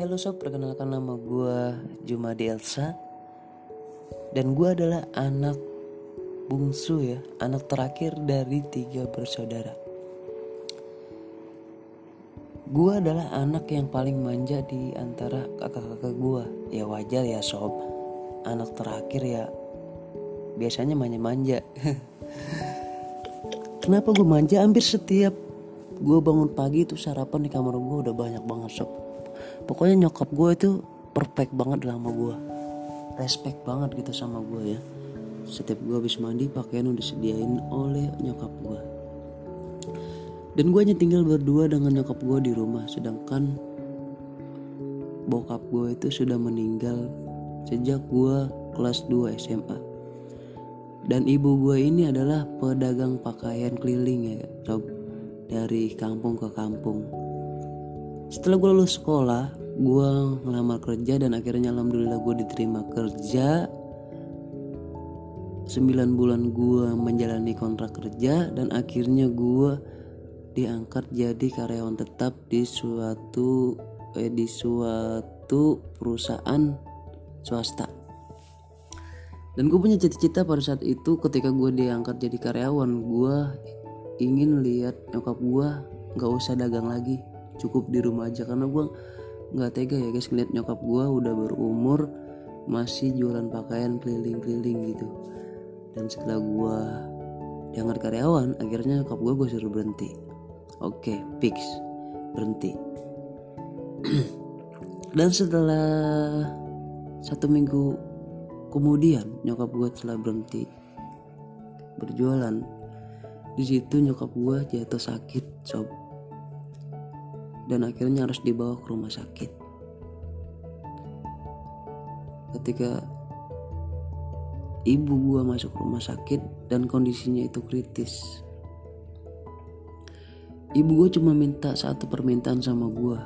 Halo sob, perkenalkan nama gue Jumadi Elsa. Dan gue adalah anak bungsu ya Anak terakhir dari tiga bersaudara. Gue adalah anak yang paling manja di antara kakak-kakak gue Ya wajar ya sob. Anak terakhir ya Biasanya manja-manja. Kenapa gue manja? Hampir setiap gue bangun pagi itu sarapan di kamar gue udah banyak banget sob pokoknya nyokap gue itu perfect banget lah sama gue. Respect banget gitu sama gue ya. Setiap gue habis mandi pakaian udah disediain oleh nyokap gue. Dan gue hanya tinggal berdua dengan nyokap gue di rumah sedangkan bokap gue itu sudah meninggal sejak gue kelas 2 SMA dan ibu gue ini adalah pedagang pakaian keliling ya dari kampung ke kampung. Setelah gue lulus sekolah gue ngelamar kerja dan akhirnya alhamdulillah gue diterima kerja. 9 bulan gue menjalani kontrak kerja dan akhirnya gue diangkat jadi karyawan tetap di suatu eh, di suatu perusahaan swasta. Dan gue punya cita-cita pada saat itu ketika gue diangkat jadi karyawan gue ingin lihat nyokap gue nggak usah dagang lagi cukup di rumah aja. Karena gue nggak tega ya guys ngeliat nyokap gue udah berumur masih jualan pakaian keliling-keliling gitu. Dan setelah gue diangkat karyawan akhirnya nyokap gue gue suruh berhenti. Oke fix. Berhenti. Dan setelah satu minggu kemudian nyokap gue telah berhenti berjualan di situ nyokap gue jatuh sakit sob dan akhirnya harus dibawa ke rumah sakit. Ketika ibu gua masuk rumah sakit dan kondisinya itu kritis. Ibu gue cuma minta satu permintaan sama gue.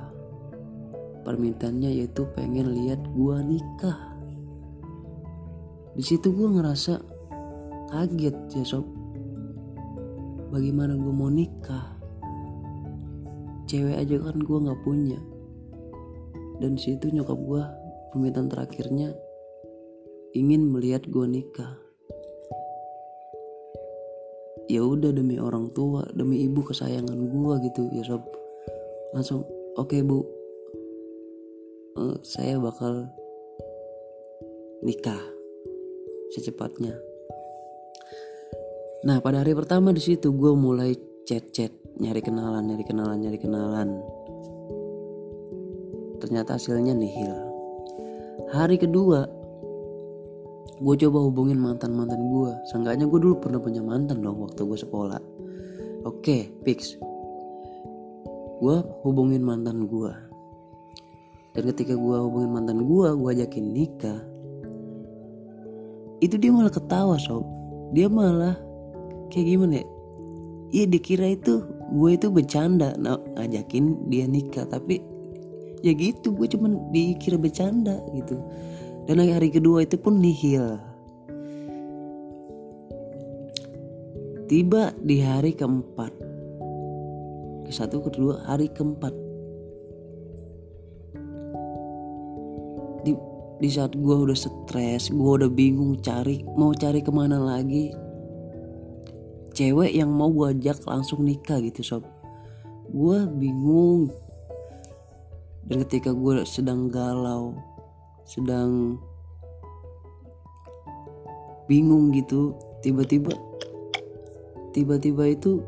Permintaannya yaitu pengen lihat gue nikah. Di situ gue ngerasa kaget ya sob. Bagaimana gue mau nikah? Cewek aja kan gue nggak punya. Dan situ nyokap gue permintaan terakhirnya ingin melihat gue nikah. Ya udah demi orang tua demi ibu kesayangan gue gitu ya sob. Langsung oke okay, bu. Uh, saya bakal nikah secepatnya. Nah pada hari pertama di situ gue mulai chat-chat nyari kenalan nyari kenalan nyari kenalan. Ternyata hasilnya nihil. Hari kedua gue coba hubungin mantan mantan gue seenggaknya gue dulu pernah punya mantan dong waktu gue sekolah. Oke fix. Gue hubungin mantan gue dan ketika gue hubungin mantan gue gue ajakin nikah. Itu dia malah ketawa sob. Dia malah kayak gimana ya? Iya dikira itu gue itu bercanda nah, ngajakin dia nikah tapi ya gitu gue cuman dikira bercanda gitu. Dan hari kedua itu pun nihil. Tiba di hari keempat. Ke satu kedua hari keempat. Di di saat gue udah stres gue udah bingung cari mau cari ke mana lagi cewek yang mau gue ajak langsung nikah gitu sob. Gue bingung. Dan ketika gue sedang galau sedang bingung gitu tiba-tiba tiba-tiba itu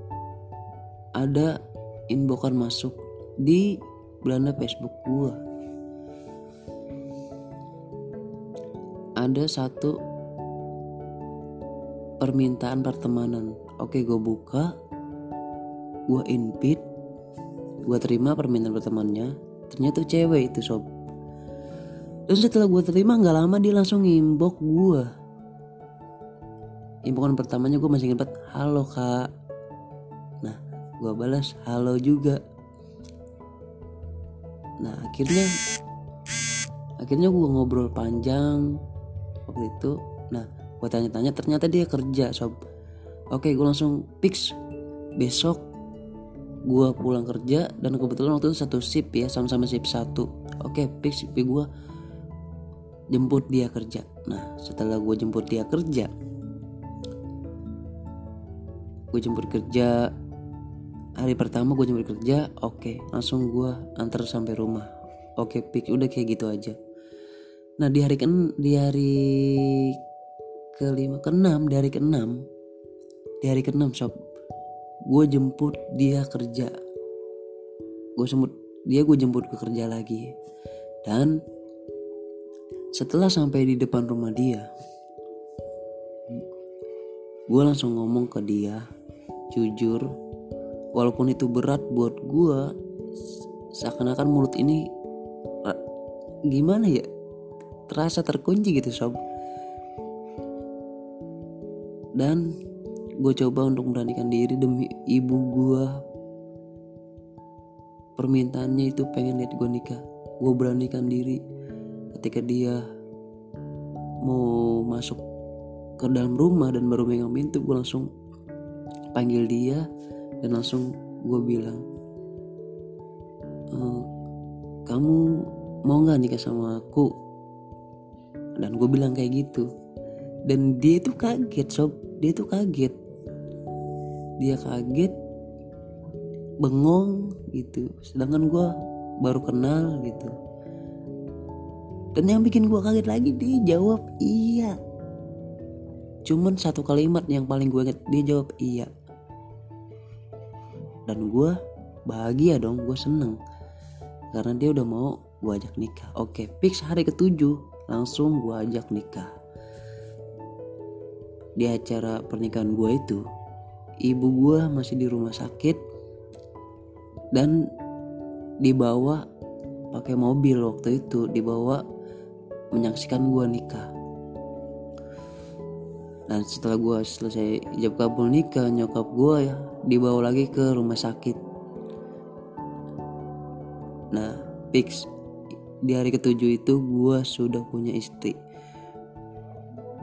ada inboxan masuk di Belanda Facebook gue ada satu permintaan pertemanan oke gue buka. Gue invite gue terima permintaan pertemanannya ternyata cewek itu sob. Dan setelah gue terima nggak lama dia langsung ngimbok gue imbokan pertamanya gue masih ingat halo kak. Nah gue balas halo juga. Nah akhirnya akhirnya gue ngobrol panjang waktu itu. Nah gue tanya-tanya ternyata dia kerja sob oke gue langsung fix. Besok gue pulang kerja dan kebetulan waktu itu satu sip ya sama-sama sip satu. Oke fix gue jemput dia kerja. Nah setelah gue jemput dia kerja gue jemput kerja. Hari pertama gue jemput kerja oke langsung gue antar sampai rumah. Oke pik udah kayak gitu aja. Nah di hari ke di hari kelima keenam di hari keenam di hari keenam sob gue jemput dia kerja. Gue jemput dia gue jemput ke kerja lagi. Dan setelah sampai di depan rumah dia gue langsung ngomong ke dia jujur walaupun itu berat buat gue seakan-akan mulut ini gimana ya terasa terkunci gitu sob. Dan gue coba untuk memberanikan diri demi ibu gue permintaannya itu pengen lihat gue nikah. Gue beranikan diri ketika dia mau masuk ke dalam rumah dan baru megang pintu gue langsung panggil dia dan langsung gue bilang e, kamu mau nggak nikah sama aku? Dan gue bilang kayak gitu. Dan dia itu kaget sob. Dia itu kaget dia kaget bengong gitu. Sedangkan gue baru kenal gitu. Dan yang bikin gue kaget lagi dia jawab iya. Cuman satu kalimat yang paling gue inget dia jawab iya. Dan gue bahagia dong gue seneng. Karena dia udah mau gue ajak nikah. Oke fix hari ketujuh langsung gue ajak nikah. Di acara pernikahan gue itu ibu gue masih di rumah sakit dan dibawa pakai mobil waktu itu dibawa menyaksikan gue nikah. Dan setelah gue selesai ijab kabul nikah nyokap gue ya dibawa lagi ke rumah sakit. Nah fix di hari ketujuh itu gue sudah punya istri.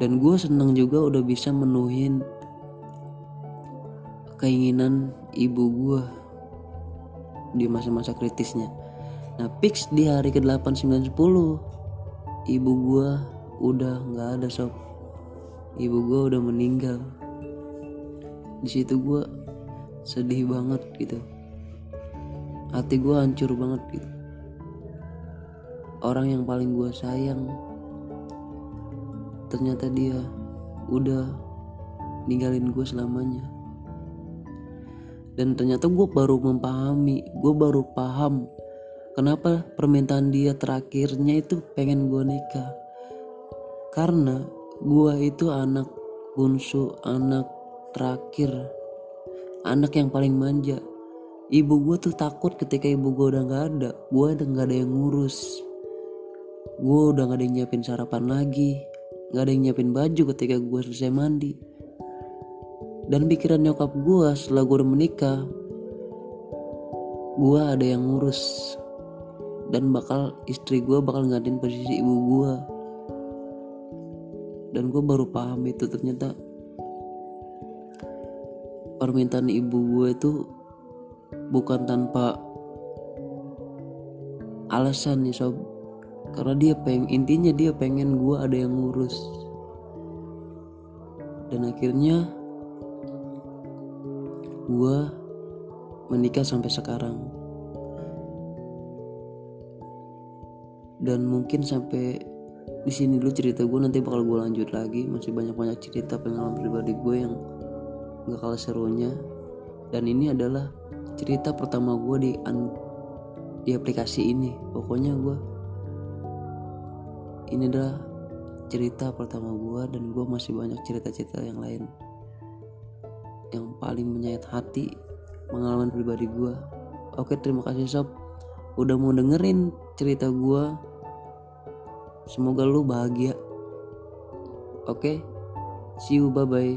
Dan gue seneng juga udah bisa menuhin keinginan ibu gue di masa-masa kritisnya. Nah, fix di hari ke-8, 9, 10 ibu gue udah nggak ada sob. Ibu gue udah meninggal. Di situ gue sedih banget gitu. Hati gue hancur banget gitu. Orang yang paling gue sayang ternyata dia udah ninggalin gue selamanya dan ternyata gue baru memahami gue baru paham kenapa permintaan dia terakhirnya itu pengen gue nikah. Karena gue itu anak bungsu anak terakhir anak yang paling manja. Ibu gue tuh takut ketika ibu gue udah gak ada gue udah gak ada yang ngurus. Gue udah gak ada yang nyiapin sarapan lagi gak ada yang nyiapin baju ketika gue selesai mandi dan pikiran nyokap gue setelah gue udah menikah gue ada yang ngurus. Dan bakal istri gue bakal ngadain posisi ibu gue dan gue baru paham itu ternyata permintaan ibu gue itu bukan tanpa alasan nih sob. Karena dia pengen intinya dia pengen gue ada yang ngurus. Dan akhirnya gue menikah sampai sekarang. Dan mungkin sampai di sini dulu cerita gue nanti bakal gue lanjut lagi. Masih banyak banyak cerita pengalaman pribadi gue yang gak kalah serunya. Dan ini adalah cerita pertama gue di an di aplikasi ini. Pokoknya gue ini adalah cerita pertama gue dan gue masih banyak cerita-cerita yang lain yang paling menyayat hati pengalaman pribadi gue oke terima kasih sob udah mau dengerin cerita gue semoga lu bahagia. Oke see you bye bye